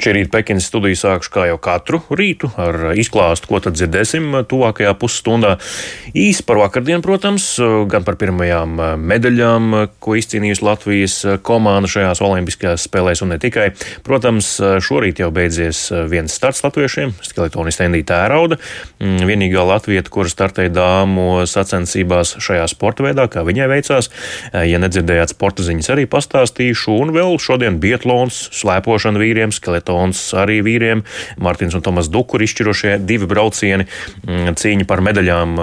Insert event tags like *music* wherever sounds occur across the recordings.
Šī rīta Pekinas studiju sākšu kā jau katru rītu ar izklāstu, ko tad dzirdēsim tuvākajā pusstundā. Īsi par vakardienu, protams, gan par pirmajām medaļām, ko izcīnījusi Latvijas komanda šajās olimpiskajās spēlēs un ne tikai. Protams, šorīt jau beidzies viens starts latviešiem, skeletonists Endija Tērauda, vienīgā latvieta, kura startēja dāmu sacensībās šajā sporta veidā, kā viņai veicās. Ja nedzirdējāt sporta ziņas, arī pastāstīšu, un vēl šodien Bietlons, slēpošana vīriem, skeletonists maratons arī vīriem. Mārtiņš un Tomas Dukuri izšķirošie divi braucieni, mm, cīņa par medaļām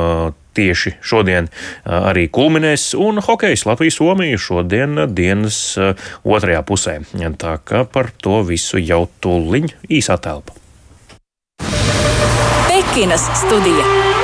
tieši šodien arī kulminēs, un hokejs Latvijas-Somija šodien dienas otrajā pusē. Tā kā par to visu jau tuliņ īsā telpa. Pekinas studija.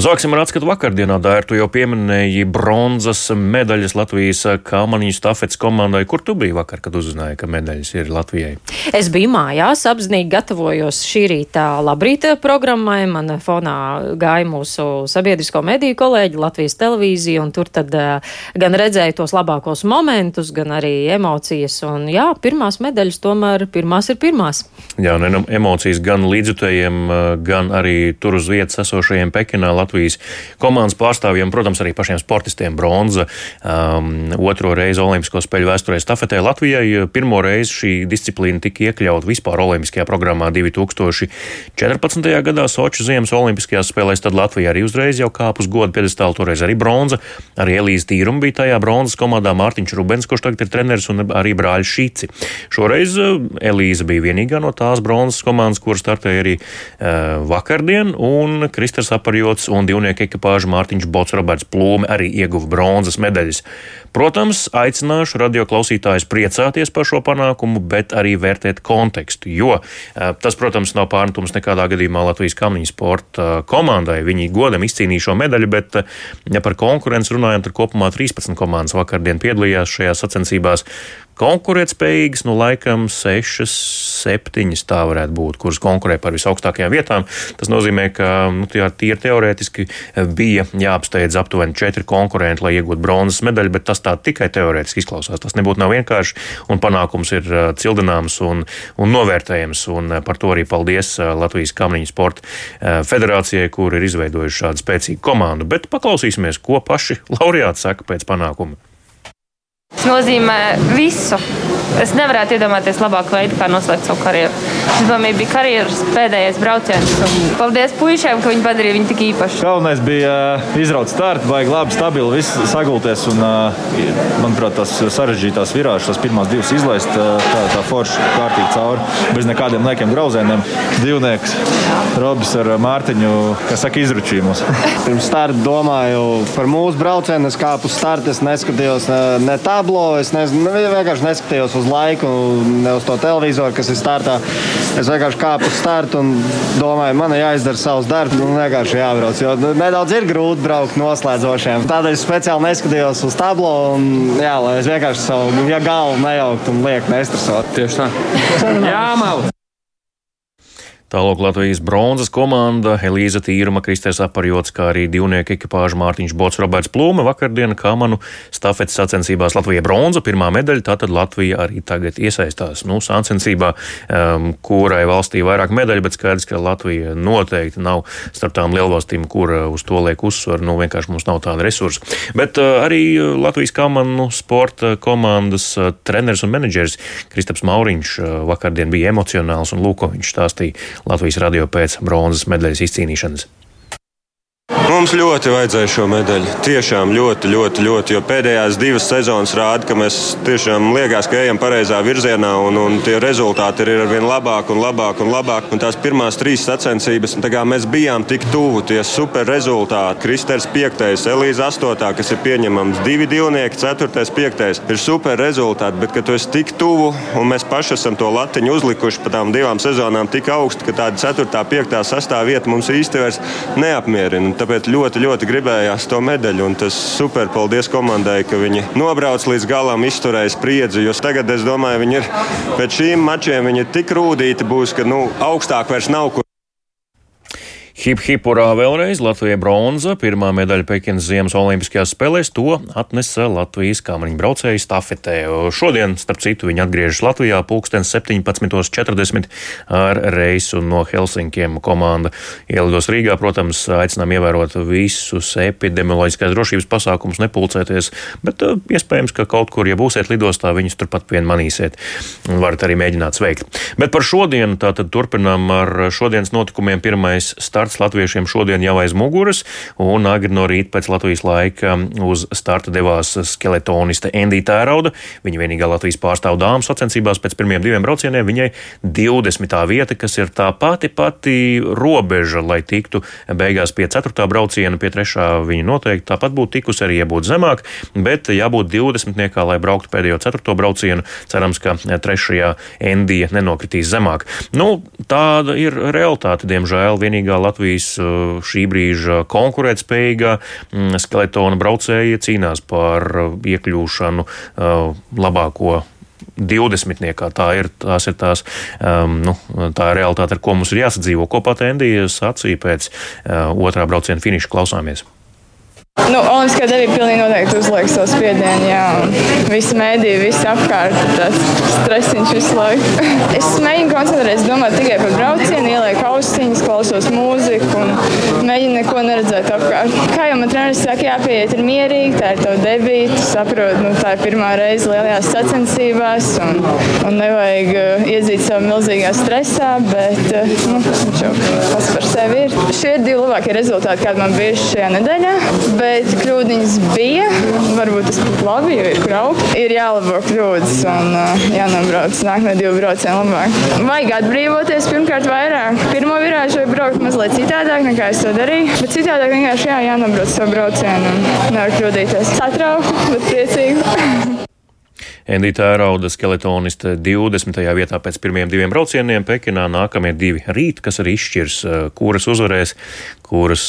Sāksim ar atskatu vakardienā. Dār, tu jau pieminēji bronzas medaļas Latvijas kāmaniņu stafetes komandai. Kur tu biji vakar, kad uzzināji, ka medaļas ir Latvijai? Es biju mājās, apzinīgi gatavojos šī rīta labrīta programmai. Man fonā gāja mūsu sabiedrisko mediju kolēģi Latvijas televīzija, un tur tad uh, gan redzēju tos labākos momentus, gan arī emocijas. Un jā, pirmās medaļas tomēr pirmās ir pirmās. Jā, un emocijas gan līdzutējiem, gan arī tur uz vietas esošajiem Pekinā. Latvijas komandas pārstāvjiem, protams, arī pašiem sportistiem bronza. Um, otro reizi Olimpisko spēļu vēsturē stafetē Latvijai. Pirmo reizi šī disciplīna tika iekļauta vispār Olimpiskajā programmā 2014. gadā Soču Ziemas Olimpiskajās spēlēs. Tad Latvija arī uzreiz jau kāpus godu piedestālu, toreiz arī bronza. Arī Elīze Tīruma bija tajā bronzas komandā, Mārtiņš Rubens, kurš tagad ir treneris, un arī brāļi Šīci. Šoreiz uh, Elīze bija vienīgā no tās bronzas komandas, kur startēja arī uh, vakardien, un Kristers Aparjots un divnieku ekipāža Mārtiņš Bots, Roberts Plūme arī ieguva bronzas medaļas. Protams, aicināšu radio klausītājus priecāties par šo panākumu, bet arī vērtēt kontekstu, jo eh, tas, protams, nav pārmetums nekādā gadījumā Latvijas kamniņu sporta eh, komandai. Viņi godam izcīnīja šo medaļu, bet, eh, ja par konkurenci runājam, tad kopumā 13 komandas vakardien piedalījās šajās sacensībās konkurētspējīgas, nu, laikam, sešas, septiņas tā varētu būt, kuras konkurē par visaugstākajām vietām. Tas nozīmē, ka nu, tie ir teorētiski bija jāapsteidz aptuveni četri konkurenti, lai iegūtu bronzas medaļu, bet tas tā tikai teorētiski izklausās. Tas nebūtu nav vienkārši, un panākums ir uh, cildināms un, un novērtējams, un uh, par to arī paldies Latvijas Kamniņu sporta federācijai, kur ir izveidojuši šādu spēcīgu komandu. Bet paklausīsimies, ko paši laureāti saka pēc panākuma. Tas nozīmē visu. Es nevarētu iedomāties labāku veidu, kā noslēgt savu karjeru. Tas bija, bija karjeras pēdējais brauciens. Paldies puišiem, ka viņi padarīja viņu tik īpašu. Galvenais bija uh, izraut startu, vajag labi, stabili, viss sagulties. Un, uh, manuprāt, tas sarežģītās virāžas, tās pirmās divas izlaist, uh, tā, tā forša kārtīgi cauri, bez nekādiem liekiem grauzieniem. Divnieks, Robis ar Mārtiņu, kas saka, izručīja mūs. *laughs* Pirms starta domāju par mūsu braucienu, es kāpu uz startu, es neskatījos ne, ne tā tablo. Es nezinu, nu, vienkārši neskatījos uz laiku, ne uz to televizoru, kas ir startā. Es vienkārši kāpu uz startu un domāju, man ir jāizdara savs darbs. Nu, vienkārši jābrauc, jo nu, nedaudz ir grūti braukt noslēdzošiem. Tādēļ es speciāli neskatījos uz tablo, un, jā, lai es vienkārši savu ja galvu nejauktu un lieku nestresot. Tieši tā. jā, mal! Tālāk Latvijas bronzas komanda Elīza Tīruma, Kristers Aparjots, kā arī divnieku ekipāža Mārtiņš Bots, Roberts Plūme vakardien Kamanu stafetes sacensībās Latvija bronza, pirmā medaļa, tātad Latvija arī tagad iesaistās, nu, sacensībā, um, kurai valstī vairāk medaļu, bet skaidrs, ka Latvija noteikti nav starp tām lielvalstīm, kur uz to liek uzsvaru, nu, vienkārši mums nav tāda resursa. Bet uh, arī Latvijas Kamanu sporta komandas uh, treneris un menedžeris Kristaps Mauriņš uh, vakardien bija emocionāls un lūko viņš stāstīja Latvijas radio pēc bronzas medaļas izcīnīšanas. Mums ļoti vajadzēja šo medaļu. Tiešām ļoti, ļoti, ļoti. Jo pēdējās divas sezonas rāda, ka mēs tiešām liekas, ka ejam pareizā virzienā, un, un tie rezultāti ir arvien labāk un labāk un labāk. Un tās pirmās trīs sacensības, mēs bijām tik tuvu, tie super rezultāti. Kristers 5, Elīze 8, kas ir pieņemams, divi divnieki, 4, 5. ir super rezultāti, bet kad tu esi tik tuvu un mēs paši esam to latiņu uzlikuši pa tām divām sezonām tik augstu, ka tāda 4, 5, 6 vieta mums īsti vairs neapmierina. Tāpēc bet ļoti, ļoti gribējās to medaļu. Un tas super, paldies komandai, ka viņi nobrauc līdz galam, izturēja spriedzi. Jo tagad es domāju, viņi ir pēc šīm mačiem viņi tik rūtīti būs, ka nu, augstāk vairs nav kur. Hip hipurā vēlreiz Latvijai bronza, pirmā medaļa Pekinas Ziemas Olimpiskajās spēlēs, to atnesa Latvijas kāmriņu braucēju stafetē. Šodien, starp citu, viņi atgriežas Latvijā pulksten 17.40 ar reisu no Helsinkiem. Komanda ielidos Rīgā, protams, aicinām ievērot visus epidemioloģiskās drošības pasākumus, nepulcēties, bet uh, iespējams, ka kaut kur, ja būsiet lidostā, viņus turpat vien manīsiet un varat arī mēģināt sveikt. Bet par šodienu tātad turpinām ar šodienas notikumiem pirmais starts starts latviešiem šodien jau aiz muguras, un agri no rīta pēc Latvijas laika uz starta devās skeletoniste Endija Tērauda. Viņa vienīgā Latvijas pārstāv dāmas sacensībās pēc pirmiem diviem braucieniem. Viņai 20. vieta, kas ir tā pati pati robeža, lai tiktu beigās pie 4. brauciena, pie 3. viņa noteikti tāpat būtu tikusi arī, ja būtu zemāk, bet jābūt 20. niekā, lai brauktu pēdējo 4. braucienu. Cerams, ka 3. Endija nenokritīs zemāk. Nu, tāda ir realitāte, diemžēl. Vienīgā Latvijas uh, šī brīža konkurētspējīgā mm, skeletona braucēja cīnās par uh, iekļūšanu uh, labāko 20. Tā ir, tās ir tās, um, nu, tā ir realitāte, ar ko mums ir jāsadzīvo. Ko pat Endija sacīja pēc uh, otrā brauciena finiša klausāmies. Nu, Olimpiskā debija pilnīgi noteikti uzliek savu spiedienu. Jā, visi mēdī, visi apkārt, tas stresiņš visu laiku. *laughs* es mēģinu koncentrēties, domāt tikai par braucienu, ielieku austiņas, klausos mūziku un mēģinu neko neredzēt apkārt. Kā jau man treneris saka, jāpieiet ir mierīgi, tā ir tava debīta, saprot, nu, tā ir pirmā reize lielajās sacensībās un, un nevajag uh, iedzīt sev milzīgā stresā, bet uh, nu, viņš jau pats par sevi ir. Šie ir divi labākie rezultāti, kādi man bijuši šajā nedēļā bet kļūdiņas bija. Varbūt tas būtu labi, jo ir augt. Ir jālabo kļūdas un uh, jānobrauc nākamie divi braucieni labāk. Vajag atbrīvoties pirmkārt vairāk. Pirmo virāžu vai braukt mazliet citādāk nekā es to darīju, bet citādāk vienkārši jā, jānobrauc savu braucienu un nevar kļūdīties. Satraukta, bet priecīga. *laughs* Endita Ērauda skeletoniste 20. vietā pēc pirmiem diviem braucieniem Pekinā. Nākamie divi rīt, kas arī izšķirs, kuras uzvarēs, kuras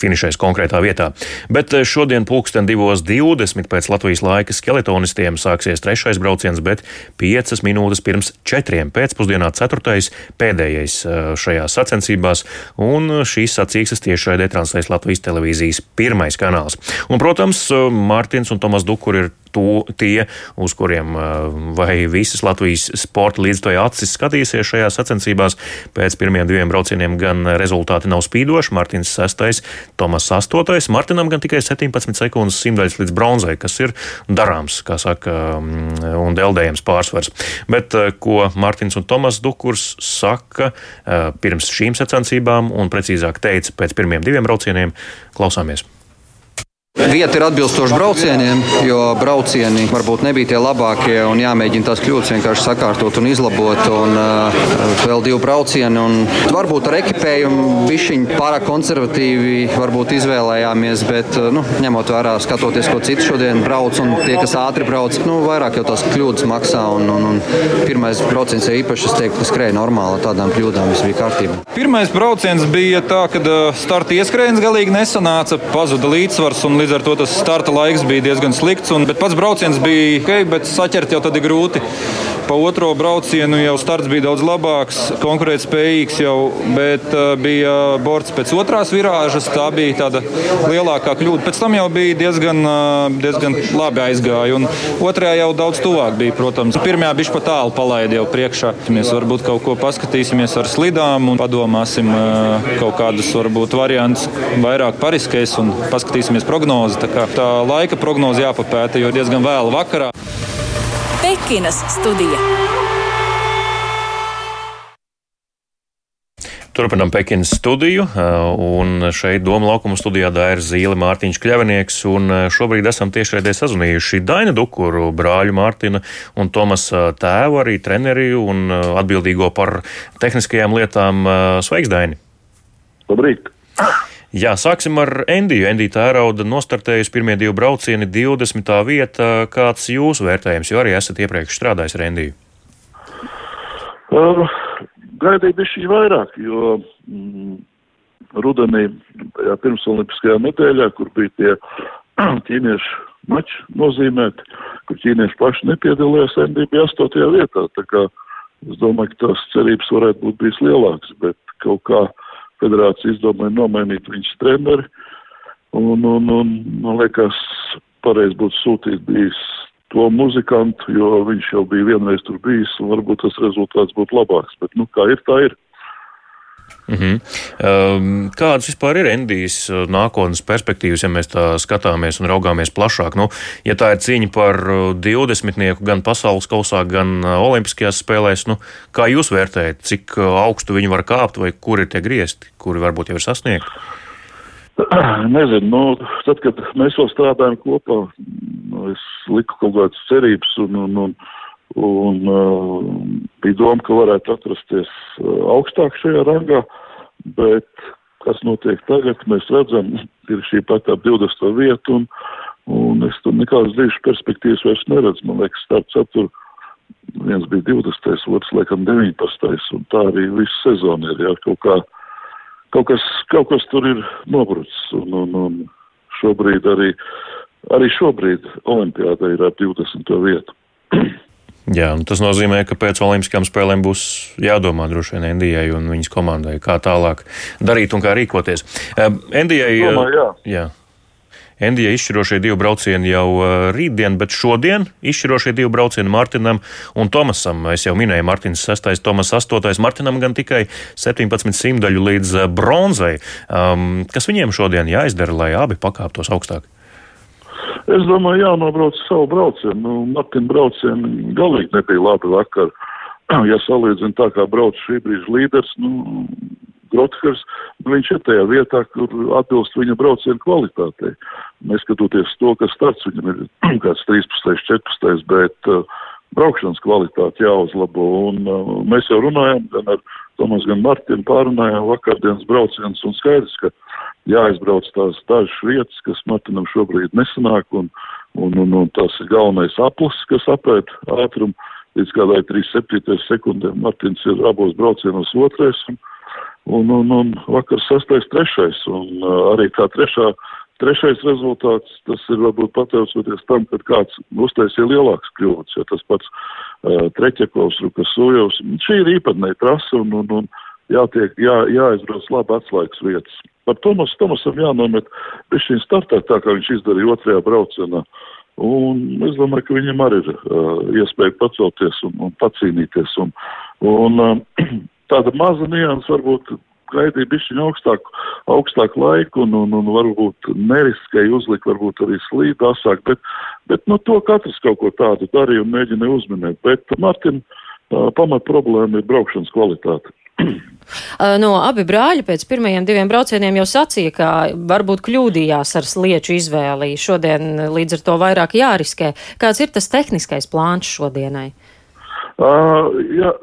finišēs konkrētā vietā. Bet eh, šodien pulksten 2.20 pēc Latvijas laika skeletonistiem sāksies trešais brauciens, bet 5 minūtes pirms 4. pēcpusdienā 4. pēdējais eh, šajās sacensībās, un šīs sacīkstes tiešraidē translēs Latvijas televīzijas pirmais kanāls. Un, protams, Mārtiņš un Tomas Dukur ir to, tie, uz kuriem vai visas Latvijas sporta līdztoja acis skatīsies šajās sacensībās. Pēc pirmiem diviem braucieniem gan rezultāti nav spīdoši. Mārtiņš 6. Tomas 8. Martinam gan tikai 17 sekundes simtaļas līdz bronzai, kas ir darāms, kā saka, un deldējams pārsvars. Bet ko Mārtiņš un Tomas Dukurs saka pirms šīm sacensībām, un precīzāk teica pēc pirmiem diviem braucieniem, klausāmies. Vieta ir atbilstoša braucieniem, jo braucieni varbūt nebija tie labākie jāmēģina tās kļūdas vienkārši sakārtot un izlabot. Un, uh, vēl divi braucieni, un varbūt ar ekipējumu bišķiņi pārāk konservatīvi izvēlējāmies, bet uh, nu, ņemot vērā, skatoties, ko citi šodien brauc un tie, kas ātri brauc, nu, vairāk jau tās kļūdas maksā. Un, un, un pirmais brauciens jau īpaši, teiktu, ka skrēja normāli, tādām kļūdām viss bija kārtībā. Pirmais brauciens bija tā, ka uh, starta ieskrējiens galīgi nesanāca, pazuda līdzsvars un līdz Līdz ar to tas starta laiks bija diezgan slikts. Un, pats brauciens bija ok, bet saķert jau tad ir grūti. Pa otro braucienu jau starts bija daudz labāks, konkurētspējīgs jau, bet uh, bija borts pēc otrās virāžas. Tā bija tāda lielākā kļūda. Pēc tam jau bija diezgan, uh, diezgan labi aizgāja. Un otrajā jau daudz tuvāk bija, protams. Pirmajā bija pa tālu palaidi jau priekšā. Mēs varbūt kaut ko paskatīsimies ar slidām un padomāsim uh, kaut kādus varbūt variantus vairāk pariskēs un paskatīsimies prognozi. Tā, tā laika prognoze jāpapēta, jo diezgan vēlu vakarā. Pekinas studija. Turpinām Pekinas studiju, un šeit Doma laukuma studijā Daira Zīle, Mārtiņš Kļavinieks, un šobrīd esam tiešraidē sazvanījuši Daina Dukuru, brāļu Mārtina un Tomasa tēvu, arī treneri un atbildīgo par tehniskajām lietām. Sveiks, Daini! Labrīt! Jā, sāksim ar Endiju. Endija Tērauda nostartējusi pirmie divi braucieni, 20. vieta. Kāds jūsu vērtējums, jo arī esat iepriekš strādājis ar Endiju? Uh, gaidīju bišķi vairāk, jo mm, rudenī, tajā pirmsolimpiskajā nedēļā, kur bija tie *clears throat* ķīniešu mači nozīmēti, kur ķīnieši paši nepiedalījās, Endija bija 8. vietā. Es domāju, ka tās cerības varētu būt bijis lielākas, bet kaut kā federācija izdomāja nomainīt viņas treneri. Un, un, un man liekas, pareizi būtu sūtīt bijis to muzikantu, jo viņš jau bija vienreiz tur bijis, un varbūt tas rezultāts būtu labāks. Bet, nu, kā ir, tā ir. -hmm. um, kādas vispār ir Endijas uh, nākotnes perspektīvas, ja mēs tā skatāmies un raugāmies plašāk? Nu, ja tā ir cīņa par 20. Uh, gan pasaules kausā, gan uh, Olimpiskajās spēlēs, nu, kā jūs vērtējat, cik augstu viņi var kāpt vai kur ir tie griezti, kuri varbūt jau ir sasniegti? *clears throat* Nezinu, nu, tad, kad mēs vēl strādājam kopā, nu, es liku kaut kādas cerības un, un, un un uh, bija doma, ka varētu atrasties uh, augstāk šajā rangā, bet kas notiek tagad, mēs redzam, *laughs* ir šī pat ap 20. vietu, un, un es tur nekādas dzīves perspektīvas vairs neredzu. Man liekas, starp cetur, viens bija 20. otrs laikam 19. un tā arī visu sezonu ir, jā, kaut kā, kaut kas, kaut kas tur ir nobrucis, un, un, un šobrīd arī, arī šobrīd Olimpiāda ir ap 20. vietu. Jā, tas nozīmē, ka pēc Olimpiskajām spēlēm būs jādomā droši vien Indijai un viņas komandai, kā tālāk darīt un kā rīkoties. Indijai, Domāju, jā. jā. Endija izšķirošie divi braucieni jau rītdien, bet šodien izšķirošie divi braucieni Martinam un Tomasam. Es jau minēju, Martins 6, Tomas 8, Martinam gan tikai 17 simtaļu līdz bronzai. Um, kas viņiem šodien jāizdara, lai abi pakāptos augstāk? Es domāju, jānobrauc savu braucienu. Nu, Martina braucienu galīgi nebija labi vakar. *clears throat* Ja salīdzinu tā, kā brauc šī brīža līderis, nu, Grothers, nu, viņš ir tajā vietā, kur atbilst viņa braucienu kvalitātei. Neskatoties to, ka starts viņam ir *clears throat* kāds 13, 14, bet uh, braukšanas kvalitāte jāuzlabo. Un, uh, mēs jau runājam gan ar Tomas, gan Martinu pārunājām vakardienas braucienus un skaidrs, ka jāizbrauc tās dažas vietas, kas Martinam šobrīd nesanāk, un, un, un, un tas ir galvenais aplis, kas apēt ātrumu līdz kādai 3,7 sekundēm. Martins ir abos braucienos otrais, un, un, un, un vakar sastais trešais, un uh, arī kā trešā Trešais rezultāts, tas ir varbūt pateicoties tam, ka kāds uztaisīja lielāks kļūdas, jo tas pats uh, Treķekovs, Rukas Sujovs, šī ir īpatnēja trasa un, un, un jātiek, jā, jāizbrauc labi atslēgas vietas. Par Tomas, Tomasam jānomet viņš startē tā, kā viņš izdarīja otrajā braucienā. Un es domāju, ka viņam arī ir uh, iespēja pacelties un, un pacīnīties. Un, un uh, *clears throat* tāda maza nianses varbūt gaidīja bišķiņu augstāku, augstāku laiku un, un, un varbūt neriskēja uzlikt, varbūt arī slīd asāk, bet, bet nu, to katrs kaut ko tādu darīja un mēģināja uzminēt. Bet Martin, pamat problēma ir braukšanas kvalitāte. *clears throat* No abi brāļi pēc pirmajiem diviem braucieniem jau sacīja, ka varbūt kļūdījās ar slieču izvēli. Šodien līdz ar to vairāk jāriskē. Kāds ir tas tehniskais plāns šodienai? Uh, jā,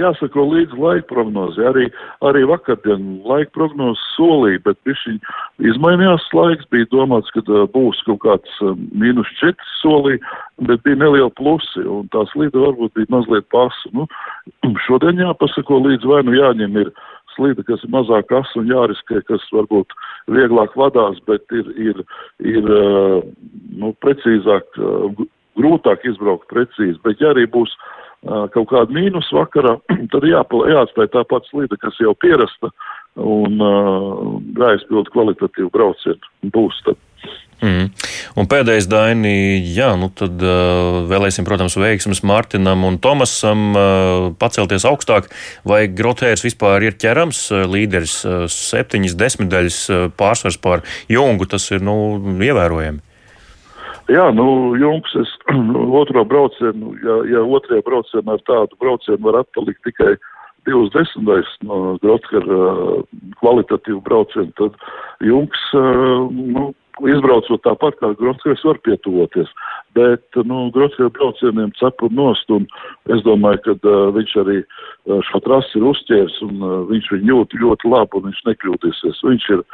jāsako līdz laika prognozē. Arī, arī vakardien laika prognozes solīja, bet viņš izmainījās laiks. Bija domāts, ka būs kaut kāds mīnus 4 solī, bet bija neliela plusi, un tā slīda varbūt bija mazliet pasu. Nu, šodien jāpasako līdz vai nu jāņem ir slīda, kas ir mazāk asa un jāriskē, kas varbūt vieglāk vadās, bet ir, ir, ir nu, precīzāk, grūtāk izbraukt precīzi. Bet ja arī būs kaut kādu mīnus vakarā, *clears throat* tad jāpala, jāatstāj tā pati slīde, kas jau pierasta un uh, jāizpild kvalitatīvu braucienu būs tad. Mm. Un pēdējais daini, jā, nu tad uh, vēlēsim, protams, veiksmes Mārtiņam un Tomasam uh, pacelties augstāk. Vai Grotērs vispār ir ķerams uh, līderis uh, septiņas desmitaļas uh, pārsvars pār Jungu? Tas ir, nu, ievērojami. Jā, nu, Junks, es *clears throat* otro braucienu, ja, ja otrajā braucienā ar tādu braucienu var atpalikt tikai divas desmitais no Grotkara kvalitatīvu braucienu, tad Junks, nu, izbraucot tāpat kā Grotskais var pietuvoties. Bet, nu, Grotskais braucieniem cepur nost, un es domāju, ka uh, viņš arī šo trasi ir uzķērs, un uh, viņš viņu jūt ļoti labi, un viņš nekļūdīsies. Viņš ir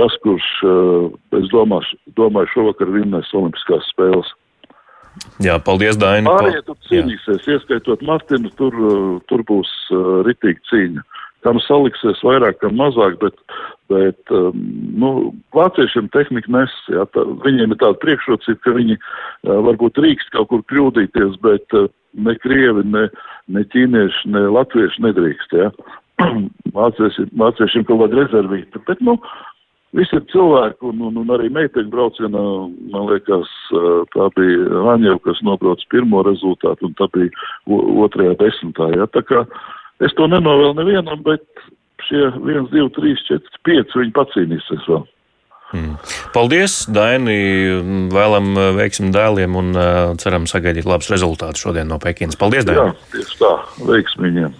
tas, kurš, uh, es domāšu, domāju, šovakar vinnēs Olimpiskās spēles. Jā, paldies, Daini. Pārējie tur cīnīsies, Jā. ieskaitot Martinu, tur, tur būs uh, ritīgi cīņa kam saliksies vairāk, kam mazāk, bet, bet um, nu, vāciešiem tehnika nes, jā, tā, viņiem ir tāda priekšrocība, ka viņi uh, varbūt rīkst kaut kur kļūdīties, bet uh, ne krievi, ne, ne ķīnieši, ne latvieši nedrīkst, jā. *clears throat* mācīsim, mācīsim kaut kādu rezervītu. Bet, nu, visi cilvēki, un, un, un arī meiteņu braucienā, man liekas, tā bija Aņeva, kas nobrauc pirmo rezultātu, un tā bija otrajā desmitā. Ja? Tā kā es to nenovēlu nevienam, bet šie 1, 2, 3, 4, 5 viņi pacīnīsies vēl. Mm. Paldies, Daini! Vēlam veiksmi dēliem un ceram sagaidīt labus rezultātus šodien no Pekinas. Paldies, Daini! Jā, tieši tā, veiksmi viņiem!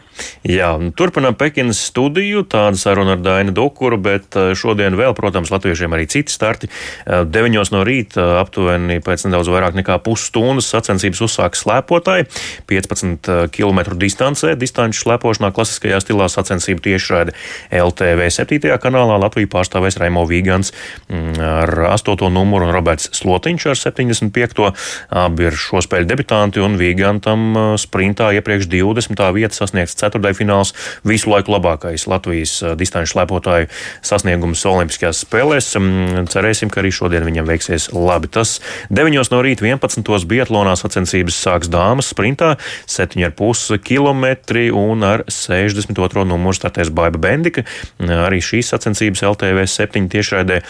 Jā, turpinām Pekinas studiju. Tāda saruna ar Dainu Dukuru, bet eh, šodien vēl, protams, latviešiem arī citi starti. 9 eh, no rīta eh, aptuveni pēc nedaudz vairāk nekā pusstundas sacensības uzsāks slēpotāji. 15 km distancē, distanču slēpošanā klasiskajā stilā sacensību tiešraidi LTV 7. kanālā Latviju pārstāvēs Raimo Vīgans mm, ar 8. numuru un Roberts Slotiņš ar 75. Abi ir šo spēļu debitanti un Vīgantam sprintā iepriekš 20. vieta sasniegts ceturdaļfināls visu laiku labākais Latvijas distanču slēpotāju sasniegums Olimpiskajās spēlēs. Cerēsim, ka arī šodien viņam veiksies labi. Tas 9 no rīta 11. Biatlonā sacensības sāks dāmas sprintā 7,5 km un ar 62. numuru startēs Baiba Bendika. Arī šīs sacensības LTV 7 tiešraidē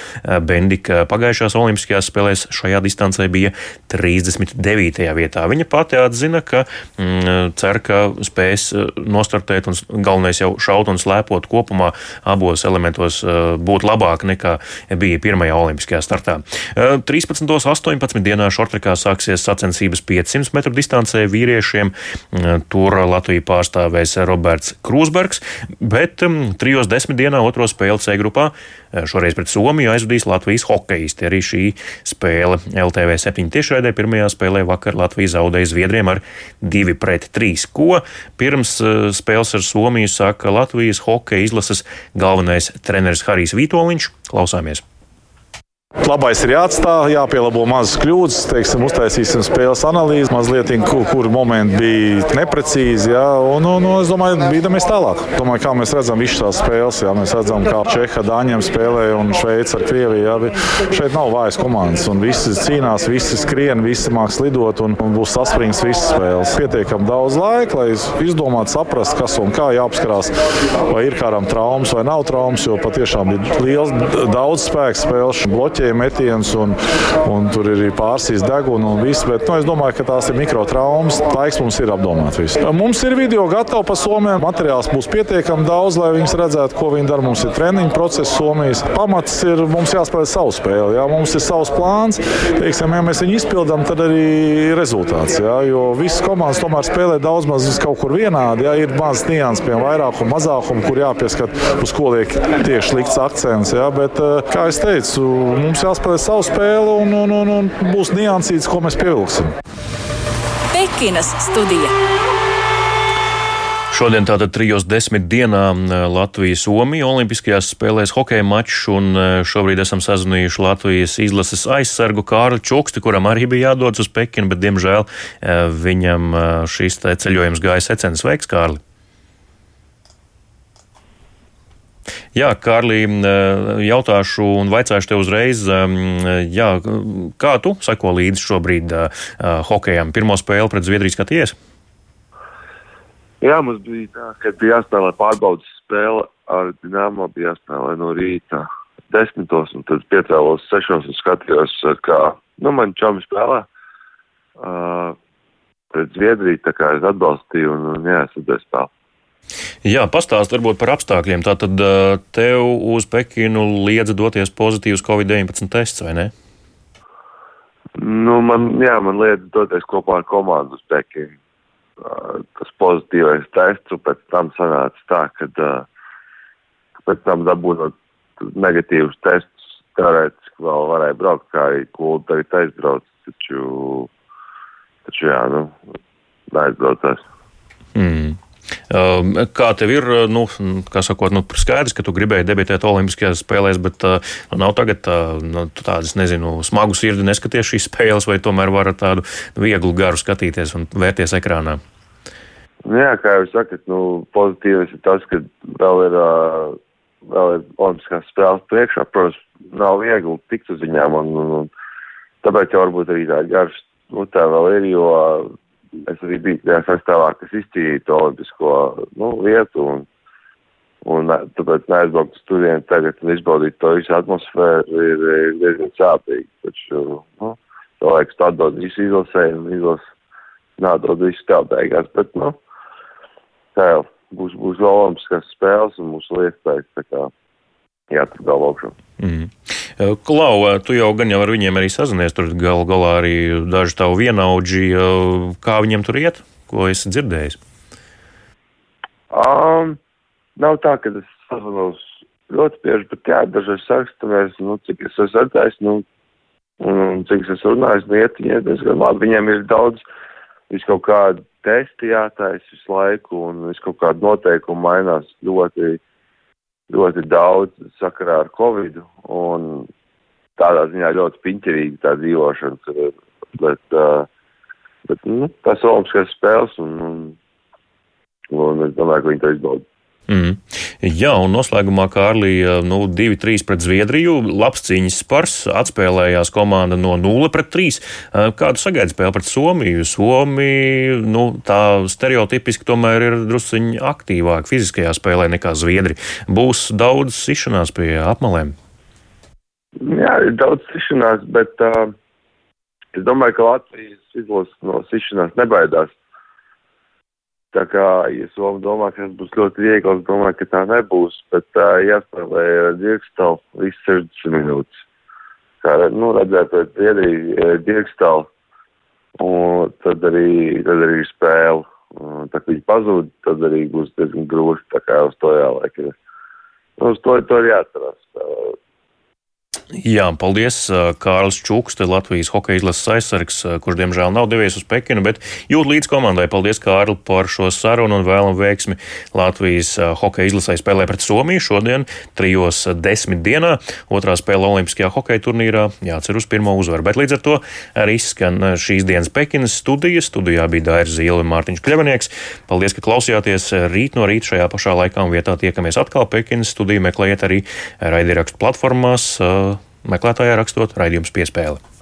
Bendika pagājušās Olimpiskajās spēlēs šajā distancē bija 39. vietā. Viņa pati atzina, ka mm, cer, ka spēs nost nostartēt un galvenais jau šaut un slēpot kopumā abos elementos eh, būt labāk nekā bija pirmajā olimpiskajā startā. 13. un 18. dienā šortrekā sāksies sacensības 500 metru distancē vīriešiem. Eh, tur Latviju pārstāvēs Roberts Krūsbergs, bet 3.10. dienā otro spēli C grupā eh, šoreiz pret Somiju aizvadīs Latvijas hokeisti. Arī šī spēle LTV 7 tiešraidē pirmajā spēlē vakar Latvija zaudēja Zviedriem ar 2 pret 3, ko pirms spēles ar Somiju saka Latvijas hokeja izlases galvenais treneris Harijs Vitoļņš. Klausāmies! Labais ir jāatstāj, jāpielabo mazas kļūdas, teiksim, uztaisīsim spēles analīzi, mazliet, kur, kur momenti bija neprecīzi. Jā, un, un, un es domāju, bīdamies tālāk. Domāju, kā mēs redzam visas tās spēles, jā, mēs redzam, kā Čeha, Dāņiem spēlē un Šveica ar Krieviju. Jā, šeit nav vājas komandas, un visi cīnās, visi skrien, visi māks lidot, un, un būs saspringts visas spēles. Pietiekami daudz laika, lai izdomātu, saprast, kas un kā jāapskarās, vai ir kādam traumas vai nav traumas, jo patiešām ir liels, daudz spēku spēles bloķēt bloķēja metienus, un, un tur ir pārsīs deguna un viss. Bet nu, es domāju, ka tās ir mikrotraumas. Laiks mums ir apdomāt visu. Mums ir video gatavi pa Somijam. Materiāls būs pietiekami daudz, lai viņas redzētu, ko viņi dara. Mums ir treniņu process Somijas. Pamats ir mums jāspēlē savu spēli. Jā. Mums ir savs plāns. Teiksim, ja mēs viņu izpildām, tad arī ir rezultāts. Jā. Jo visas komandas tomēr spēlē daudz maz kaut kur vienādi. Jā. Ir mazs nianses, piemēram, vairākuma, mazākuma, kur jāpieskat, uz ko liek tieši likts akcents. Jā. Bet, eh, kā jau teicu, Mums jāspēlē savu spēli un, un, un, un būs niansīts, ko mēs pievilksim. Pekinas studija. Šodien tātad trijos desmit dienām Latvijas-Somija Olimpiskajās spēlēs hokeja mačs, un šobrīd esam sazinājuši Latvijas izlases aizsargu Kārli Čuksti, kuram arī bija jādodas uz Pekinu, bet, diemžēl, viņam šis ceļojums gāja secens. Sveiks, Kārli! Jā, Kārlī, jautāšu un vaicāšu tev uzreiz, jā, kā tu seko līdzi šobrīd hokejam? Pirmo spēli pret Zviedriju skaties? Jā, mums bija tā, ka bija jāspēlē pārbaudas spēle ar Dienāmo, bija jāspēlē no rīta desmitos, un tad piecēlos sešos un skatījos, kā, nu, man čomi spēlē. Uh, pret Zviedriju, tā kā es atbalstīju un, un jā, es spēli. Jā, pastāst varbūt par apstākļiem. Tātad tev uz Pekinu liedza doties pozitīvs Covid-19 tests, vai ne? Nu, man, jā, man liedza doties kopā ar komandu uz Pekinu. Tas pozitīvais tests, un pēc tam sanāca tā, ka pēc tam dabūnot negatīvus testus, teorētiski vēl varēja braukt, kā arī kūlu tagad aizbrauc, taču, taču jā, nu, neaizbraucās. Mm. Ehm, kā tev ir, nu, kā sakot, nu, skaidrs, ka tu gribēji debitēt Olimpiskajās spēlēs, bet nu, nav tagad nu, tādas, nezinu, smagu sirdi neskaties šīs *laughs* spēles, vai tomēr var ar tādu vieglu garu skatīties un vērties ekrānā? Nu, jā, kā jūs sakat, nu, pozitīvs ir tas, ka vēl ir, vēl ir Olimpiskās spēles priekšā. Protams, nav viegli tikt uz viņām, un, un, un tāpēc jau varbūt arī tā garš, nu, tā vēl ir, jo es arī biju tajā sastāvā, kas izcīnīja to olimpisko nu, vietu. Un, Un tāpēc neaizbraukt uz turieni tagad un izbaudīt to visu atmosfēru ir, ir diezgan sāpīgi. Taču, nu, to atdod visu izlasē un izlas nādod visu tev beigās, bet, nu, tā jau būs, būs vēl olimpiskās spēles un mūsu iespējas, galvā augšā. Mm. Klau, tu jau gan jau ar viņiem arī sazinies, tur gal galā arī daži tavu vienaudži, kā viņiem tur iet, ko esi dzirdējis? Um, nav tā, ka es sazinos ļoti bieži, bet jā, dažreiz sakstamies, nu, cik es esmu redzējis, nu, un cik es esmu runājis, nu, iet viņiem diezgan labi. Viņiem ir daudz, vis kaut kādi testi jātais visu laiku, un vis kaut kādi noteikumi mainās ļoti, ļoti daudz sakarā ar Covid, un tādā ziņā ļoti piņķerīgi tā dzīvošana, bet, uh, bet, nu, tās olimpiskās spēles, un, un un es domāju, ka viņi to izbauda. Mm. Jā, un noslēgumā Kārlija nu, 2-3 pret Zviedriju. Labs cīņas spars, atspēlējās komanda no 0 pret 3. Kādu sagaidi spēli pret Somiju? Somija nu, tā stereotipiski tomēr ir drusciņi aktīvāk fiziskajā spēlē nekā Zviedri. Būs daudz sišanās pie apmalēm. Jā, ir daudz sišanās, bet uh, es domāju, ka Latvijas izlases no sišanās nebaidās. Tā kā, ja Somija domā, ka tas būs ļoti viegli, es domāju, ka tā nebūs, bet tā jāspēlē Dirkstalu visu 60 minūtes. Kā, nu, redzēt pēc Zviedriju Dirkstalu, un tad arī, tad arī spēle. Tā kā viņi pazūd, tad arī būs diezgan grūti, tā kā uz to jāliek. Nu, uz to, to ir jāatcerās spēlēt. Jā, paldies. Kārlis Čuks, Latvijas hokeja izlases aizsargs, kurš diemžēl nav devies uz Pekinu, bet jūt līdz komandai. Paldies, Kārli, par šo sarunu un vēlam veiksmi Latvijas hokeja izlasē spēlē pret Somiju šodien trijos desmit dienā. Otrā spēle Olimpiskajā hokeja turnīrā jācer uz pirmo uzvaru. Bet līdz ar to arī skan šīs dienas Pekinas studijas. Studijā bija Dairis Zīle un Mārtiņš Kļavanieks. Paldies, ka klausījāties rīt no rīta šajā pašā laikā un vietā tiekamies atkal Pekinas studiju. Meklējiet arī raidierakstu platformās meklētājā rakstot raidījums piespēli.